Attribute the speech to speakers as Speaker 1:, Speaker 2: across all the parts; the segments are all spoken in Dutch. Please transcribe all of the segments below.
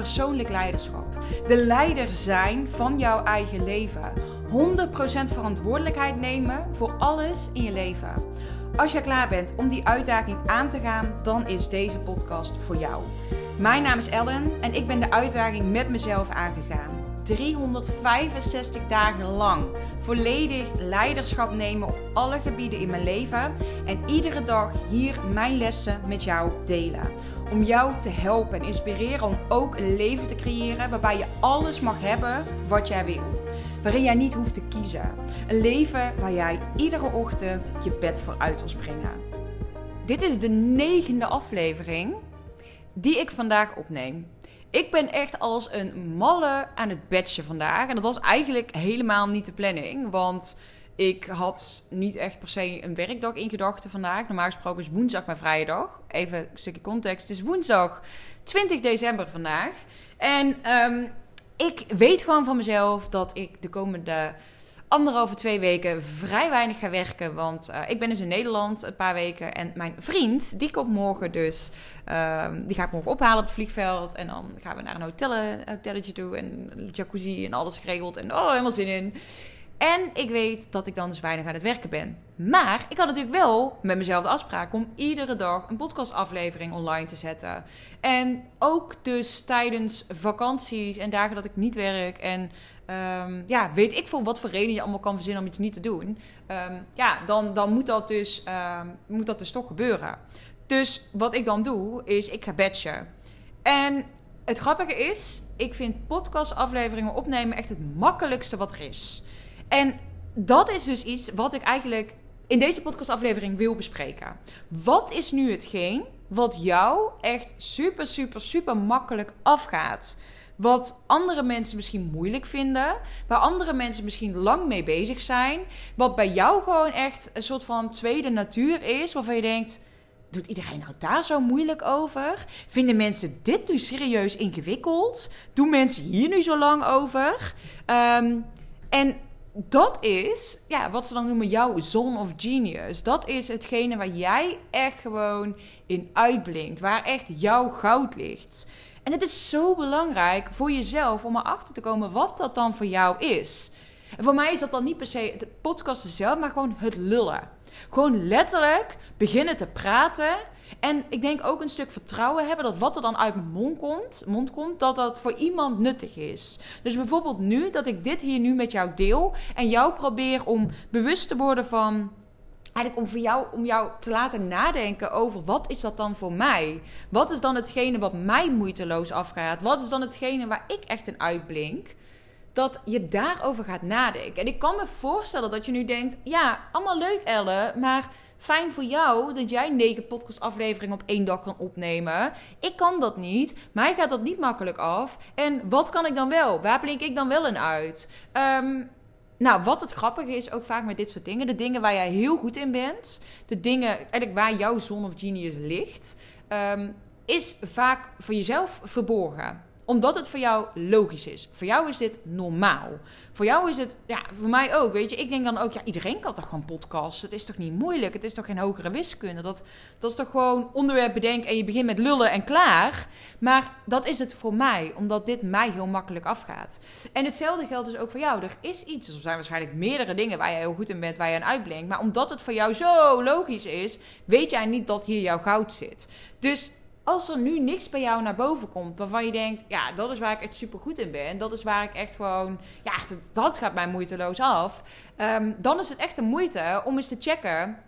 Speaker 1: Persoonlijk leiderschap. De leider zijn van jouw eigen leven. 100% verantwoordelijkheid nemen voor alles in je leven. Als je klaar bent om die uitdaging aan te gaan, dan is deze podcast voor jou. Mijn naam is Ellen en ik ben de uitdaging met mezelf aangegaan. 365 dagen lang volledig leiderschap nemen op alle gebieden in mijn leven en iedere dag hier mijn lessen met jou delen. Om jou te helpen en inspireren om ook een leven te creëren waarbij je alles mag hebben wat jij wil waarin jij niet hoeft te kiezen. Een leven waar jij iedere ochtend je bed voor uit wil springen. Dit is de negende aflevering die ik vandaag opneem. Ik ben echt als een malle aan het batchen vandaag. En dat was eigenlijk helemaal niet de planning. Want ik had niet echt per se een werkdag in gedachten vandaag. Normaal gesproken is woensdag mijn vrije dag. Even een stukje context. Het is woensdag 20 december vandaag. En um, ik weet gewoon van mezelf dat ik de komende anderhalve, twee weken vrij weinig ga werken. Want uh, ik ben dus in Nederland een paar weken. En mijn vriend, die komt morgen dus. Uh, die ga ik morgen ophalen op het vliegveld. En dan gaan we naar een hotel, hotelletje toe. En jacuzzi en alles geregeld. En oh, helemaal zin in. En ik weet dat ik dan dus weinig aan het werken ben. Maar ik had natuurlijk wel met mezelf de afspraak om iedere dag een podcastaflevering online te zetten. En ook dus tijdens vakanties en dagen dat ik niet werk. En um, ja, weet ik veel wat voor reden je allemaal kan verzinnen om iets niet te doen. Um, ja, dan, dan moet, dat dus, um, moet dat dus toch gebeuren. Dus wat ik dan doe, is ik ga batchen. En het grappige is, ik vind podcastafleveringen opnemen echt het makkelijkste wat er is. En dat is dus iets wat ik eigenlijk in deze podcastaflevering wil bespreken. Wat is nu hetgeen wat jou echt super, super, super makkelijk afgaat? Wat andere mensen misschien moeilijk vinden. Waar andere mensen misschien lang mee bezig zijn. Wat bij jou gewoon echt een soort van tweede natuur is. Waarvan je denkt. Doet iedereen nou daar zo moeilijk over? Vinden mensen dit nu serieus ingewikkeld? Doen mensen hier nu zo lang over? Um, en dat is ja, wat ze dan noemen jouw zone of genius. Dat is hetgene waar jij echt gewoon in uitblinkt. Waar echt jouw goud ligt. En het is zo belangrijk voor jezelf om erachter te komen wat dat dan voor jou is. En voor mij is dat dan niet per se het podcasten zelf, maar gewoon het lullen. Gewoon letterlijk beginnen te praten en ik denk ook een stuk vertrouwen hebben dat wat er dan uit mijn mond komt, mond komt, dat dat voor iemand nuttig is. Dus bijvoorbeeld nu, dat ik dit hier nu met jou deel en jou probeer om bewust te worden van eigenlijk om voor jou, om jou te laten nadenken over wat is dat dan voor mij? Wat is dan hetgene wat mij moeiteloos afgaat? Wat is dan hetgene waar ik echt een uitblink? Dat je daarover gaat nadenken. En ik kan me voorstellen dat je nu denkt: ja, allemaal leuk, Elle, maar Fijn voor jou dat jij negen podcastafleveringen op één dag kan opnemen. Ik kan dat niet. Mij gaat dat niet makkelijk af. En wat kan ik dan wel? Waar blink ik dan wel in uit? Um, nou, wat het grappige is ook vaak met dit soort dingen. De dingen waar jij heel goed in bent. De dingen eigenlijk waar jouw zon of genius ligt. Um, is vaak voor jezelf verborgen omdat het voor jou logisch is. Voor jou is dit normaal. Voor jou is het, ja, voor mij ook. Weet je, ik denk dan ook, ja, iedereen kan toch gewoon podcasten. Het is toch niet moeilijk? Het is toch geen hogere wiskunde? Dat, dat is toch gewoon onderwerp bedenken en je begint met lullen en klaar. Maar dat is het voor mij, omdat dit mij heel makkelijk afgaat. En hetzelfde geldt dus ook voor jou. Er is iets, er zijn waarschijnlijk meerdere dingen waar je heel goed in bent, waar je aan uitblinkt. Maar omdat het voor jou zo logisch is, weet jij niet dat hier jouw goud zit. Dus als er nu niks bij jou naar boven komt waarvan je denkt, ja, dat is waar ik echt super goed in ben, dat is waar ik echt gewoon, ja, dat, gaat mij moeiteloos af, um, dan is het echt een moeite om eens te checken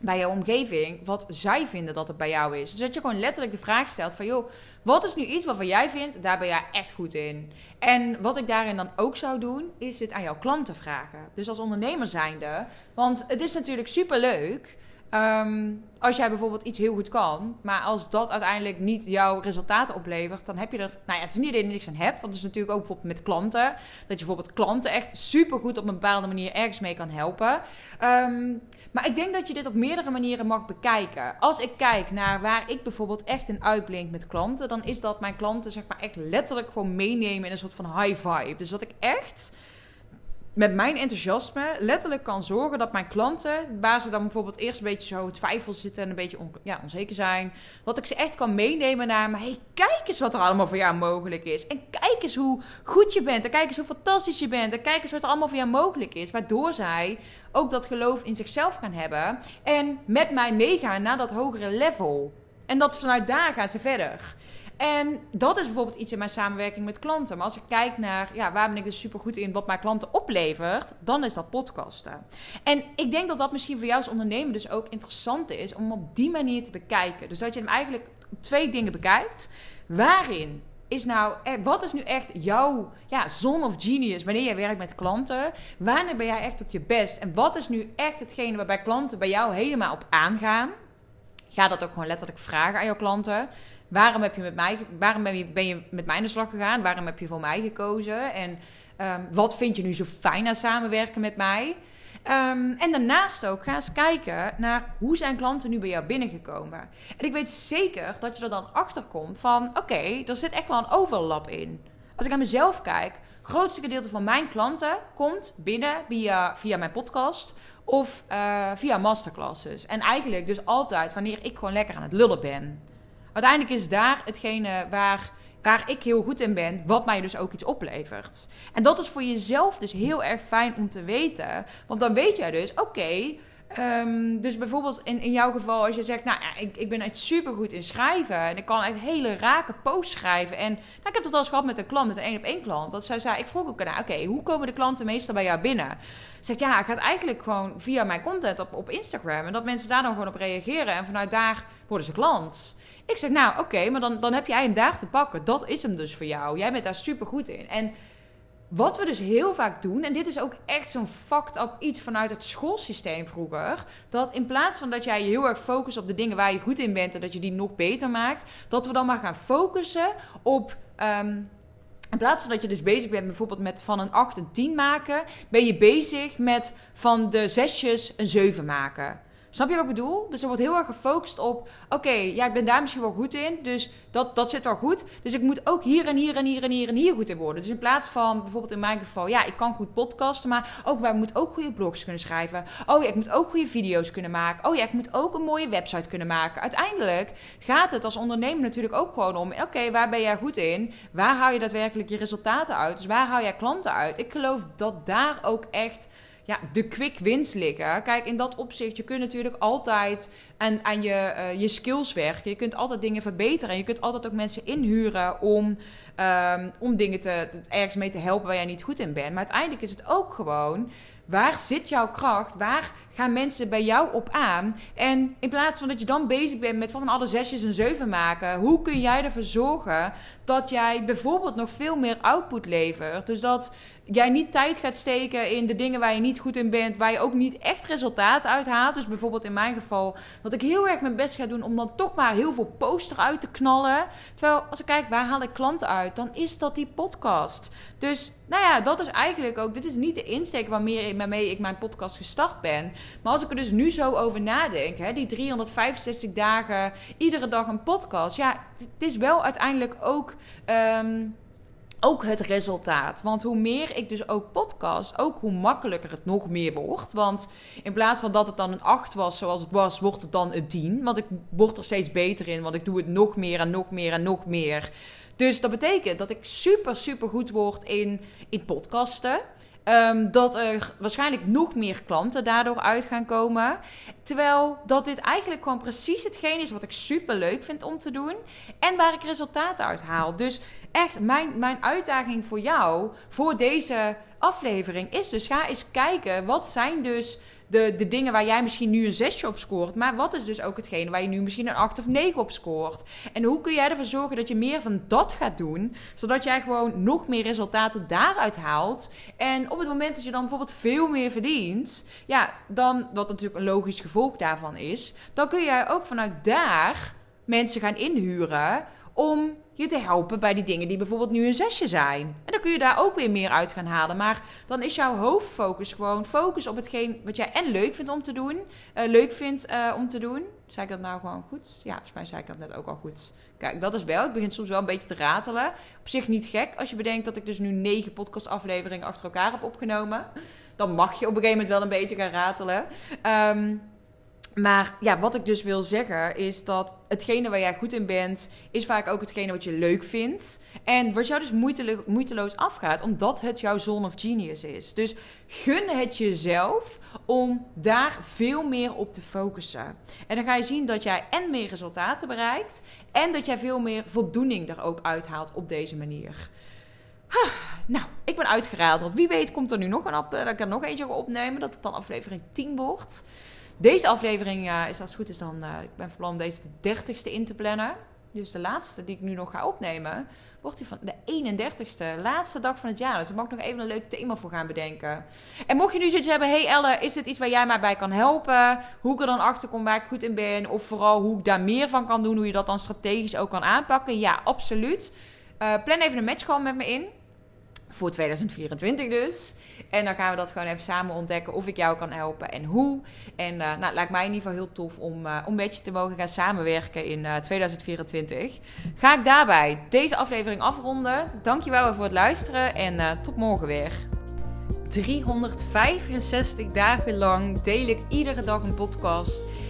Speaker 1: bij jouw omgeving wat zij vinden dat het bij jou is. Dus dat je gewoon letterlijk de vraag stelt van, joh, wat is nu iets waarvan jij vindt, daar ben jij echt goed in? En wat ik daarin dan ook zou doen, is het aan jouw klanten vragen. Dus als ondernemer zijnde, want het is natuurlijk super leuk Ehm, als jij bijvoorbeeld iets heel goed kan, maar als dat uiteindelijk niet jouw resultaten oplevert, dan heb je er, nou ja, het is niet dat je niks aan hebt, want het is natuurlijk ook bijvoorbeeld met klanten, dat je bijvoorbeeld klanten echt super goed op een bepaalde manier ergens mee kan helpen. Ehm, maar ik denk dat je dit op meerdere manieren mag bekijken. Als ik kijk naar waar ik bijvoorbeeld echt in uitblink met klanten, dan is dat mijn klanten zeg maar echt letterlijk gewoon meenemen in een soort van high vibe. Dus dat ik echt met mijn enthousiasme letterlijk kan zorgen dat mijn klanten, waar ze dan bijvoorbeeld eerst een beetje zo twijfel zitten en een beetje ja, onzeker zijn, dat ik ze echt kan meenemen naar, maar hey, kijk eens wat er allemaal voor jou mogelijk is. En kijk eens hoe goed je bent. En kijk eens hoe fantastisch je bent. En kijk eens wat er allemaal voor jou mogelijk is. Waardoor zij ook dat geloof in zichzelf gaan hebben en met mij meegaan naar dat hogere level. En dat vanuit daar gaan ze verder. En dat is bijvoorbeeld iets in mijn samenwerking met klanten. Maar als ik kijk naar ja, waar ben ik dus super goed in, wat mijn klanten oplevert, dan is dat podcasten. En ik denk dat dat misschien voor jou als ondernemer dus ook interessant is om op die manier te bekijken. Dus dat je hem eigenlijk twee dingen bekijkt. Waarin is nou, eh, wat is nu echt jouw ja, zone of genius wanneer jij werkt met klanten? Wanneer ben jij echt op je best? En wat is nu echt hetgene waarbij klanten bij jou helemaal op aangaan? Ga dat ook gewoon letterlijk vragen aan jouw klanten. Waarom, heb je met mij, waarom ben, je, ben je met mij aan de slag gegaan? Waarom heb je voor mij gekozen? En um, wat vind je nu zo fijn aan samenwerken met mij? Um, en daarnaast ook ga eens kijken naar hoe zijn klanten nu bij jou binnengekomen. En ik weet zeker dat je er dan achter komt van: oké, okay, er zit echt wel een overlap in. Als ik naar mezelf kijk, het grootste gedeelte van mijn klanten komt binnen via, via mijn podcast of uh, via masterclasses. En eigenlijk dus altijd wanneer ik gewoon lekker aan het lullen ben uiteindelijk is daar hetgene waar, waar ik heel goed in ben, wat mij dus ook iets oplevert. En dat is voor jezelf dus heel erg fijn om te weten. Want dan weet jij dus, oké. Ehm, dus bijvoorbeeld in, in jouw geval, als je zegt, nou ja, ik, ik ben echt super goed in schrijven. En ik kan echt hele rake posts schrijven. En nou, ik heb dat al eens gehad met een klant, met een één op één klant. Dat zij zei, ik vroeg ook, nou, oké, hoe komen de klanten meestal bij jou binnen? Zegt ja, het gaat eigenlijk gewoon via mijn content op, op Instagram. En dat mensen daar dan gewoon op reageren. En vanuit daar worden ze klant. Ik zeg, nou oké, maar dan, dan heb jij hem daar te pakken. Dat is hem dus voor jou. Jij bent daar super goed in. En wat we dus heel vaak doen, en dit is ook echt zo'n fucked up iets vanuit het schoolsysteem vroeger, dat in plaats van dat jij je heel erg focust op de dingen waar je goed in bent en dat je die nog beter maakt, dat we dan maar gaan focussen op. Um, in plaats van dat je dus bezig bent bijvoorbeeld met van een 8 een 10 maken, ben je bezig met van de zesjes een 7 maken. Snap je wat ik bedoel? Dus er wordt heel erg gefocust op: oké, ja, ik ben daar misschien wel goed in, dus dat, dat zit wel goed. Dus ik moet ook hier en hier en hier en hier en hier goed in worden. Dus in plaats van bijvoorbeeld in mijn geval, ja, ik kan goed podcasten, maar ook, wij moet ook goede blogs kunnen schrijven. Oh ja, ik moet ook goede video's kunnen maken. Oh ja, ik moet ook een mooie website kunnen maken. Uiteindelijk gaat het als ondernemer natuurlijk ook gewoon om: oké, waar ben jij goed in? Waar haal je daadwerkelijk je resultaten uit? Dus waar haal jij klanten uit? Ik geloof dat daar ook echt ja, de quick wins liggen. Kijk, in dat opzicht, je kunt natuurlijk altijd aan, aan je, uh, je skills werken. Je kunt altijd dingen verbeteren. En je kunt altijd ook mensen inhuren om, um, om dingen te, ergens mee te helpen waar jij niet goed in bent. Maar uiteindelijk is het ook gewoon Waar zit jouw kracht? Waar gaan mensen bij jou op aan? En in plaats van dat je dan bezig bent met van alle zesjes een zeven maken, hoe kun jij ervoor zorgen dat jij bijvoorbeeld nog veel meer output levert? Dus dat jij niet tijd gaat steken in de dingen waar je niet goed in bent, waar je ook niet echt resultaat uit haalt. Dus bijvoorbeeld in mijn geval, dat ik heel erg mijn best ga doen om dan toch maar heel veel poster uit te knallen. Terwijl als ik kijk, waar haal ik klanten uit? Dan is dat die podcast. Dus nou ja, dat is eigenlijk ook. Dit is niet de insteek waarmee, ik mijn podcast gestart ben. Maar als ik er dus nu zo over nadenk, hè, die 365 dagen, iedere dag een podcast. Ja, het is wel uiteindelijk ook. Ehm, ook het resultaat. Want hoe meer ik dus ook podcast, ook hoe makkelijker het nog meer wordt. Want in plaats van dat het dan een 8 was zoals het was, wordt het dan een 10. Want ik word er steeds beter in, want ik doe het nog meer en nog meer en nog meer. Dus dat betekent dat ik super, super goed word in, in podcasten. Um, dat er waarschijnlijk nog meer klanten daardoor uit gaan komen. Terwijl dat dit eigenlijk gewoon precies hetgeen is wat ik super leuk vind om te doen. En waar ik resultaten uit haal. Dus echt, mijn, mijn uitdaging voor jou, voor deze aflevering, is dus ga eens kijken. Wat zijn dus de, de dingen waar jij misschien nu een zesje op scoort. Maar wat is dus ook hetgene waar je nu misschien een acht of negen op scoort? En hoe kun jij ervoor zorgen dat je meer van dat gaat doen, zodat jij gewoon nog meer resultaten daaruit haalt. En op het moment dat je dan bijvoorbeeld veel meer verdient, ja, dan, wat natuurlijk een logisch gevolg daarvan is, dan kun jij ook vanuit daar mensen gaan inhuren om je te helpen bij die dingen die bijvoorbeeld nu een zesje zijn. En dan kun je daar ook weer meer uit gaan halen. Maar dan is jouw hoofdfocus gewoon focus op hetgeen wat jij en leuk vindt om te doen. Uh, leuk vindt uh, om te doen. Zei ik dat nou gewoon goed? Ja, volgens mij zei ik dat net ook al goed. Kijk, dat is wel. Het begint soms wel een beetje te ratelen. Op zich niet gek als je bedenkt dat ik dus nu negen podcastafleveringen achter elkaar heb opgenomen. Dan mag je op een gegeven moment wel een beetje gaan ratelen. Um, maar ja, wat ik dus wil zeggen is dat hetgene waar jij goed in bent, is vaak ook hetgene wat je leuk vindt. En wat jou dus moeiteloos afgaat, omdat het jouw zone of genius is. Dus gun het jezelf om daar veel meer op te focussen. En dan ga je zien dat jij en meer resultaten bereikt. En dat jij veel meer voldoening er ook uithaalt op deze manier. nou, ik ben uitgeraald. Want wie weet komt er nu nog een, dat ik er nog eentje ga opnemen. Dat het dan aflevering 10 wordt. Deze aflevering is als het goed is dan, uh, ik ben van plan deze de dertigste in te plannen. Dus de laatste die ik nu nog ga opnemen, wordt die van de 31ste, laatste dag van het jaar. Dus daar mag ik nog even een leuk thema voor gaan bedenken. En mocht je nu zoiets hebben, hey Elle, is dit iets waar jij mij bij kan helpen? Hoe ik er dan achter kom waar ik goed in ben? Of vooral hoe ik daar meer van kan doen, hoe je dat dan strategisch ook kan aanpakken? Ja, absoluut. Uh, plan even een match call met me in. Voor 2024 dus. En dan gaan we dat gewoon even samen ontdekken of ik jou kan helpen en hoe. En uh, nou, het lijkt mij in ieder geval heel tof om, uh, om met je te mogen gaan samenwerken in uh, eh, 2024. Ga ik daarbij deze aflevering afronden. Dankjewel voor het luisteren en tot morgen weer. 365 dagen lang deel ik iedere dag een podcast.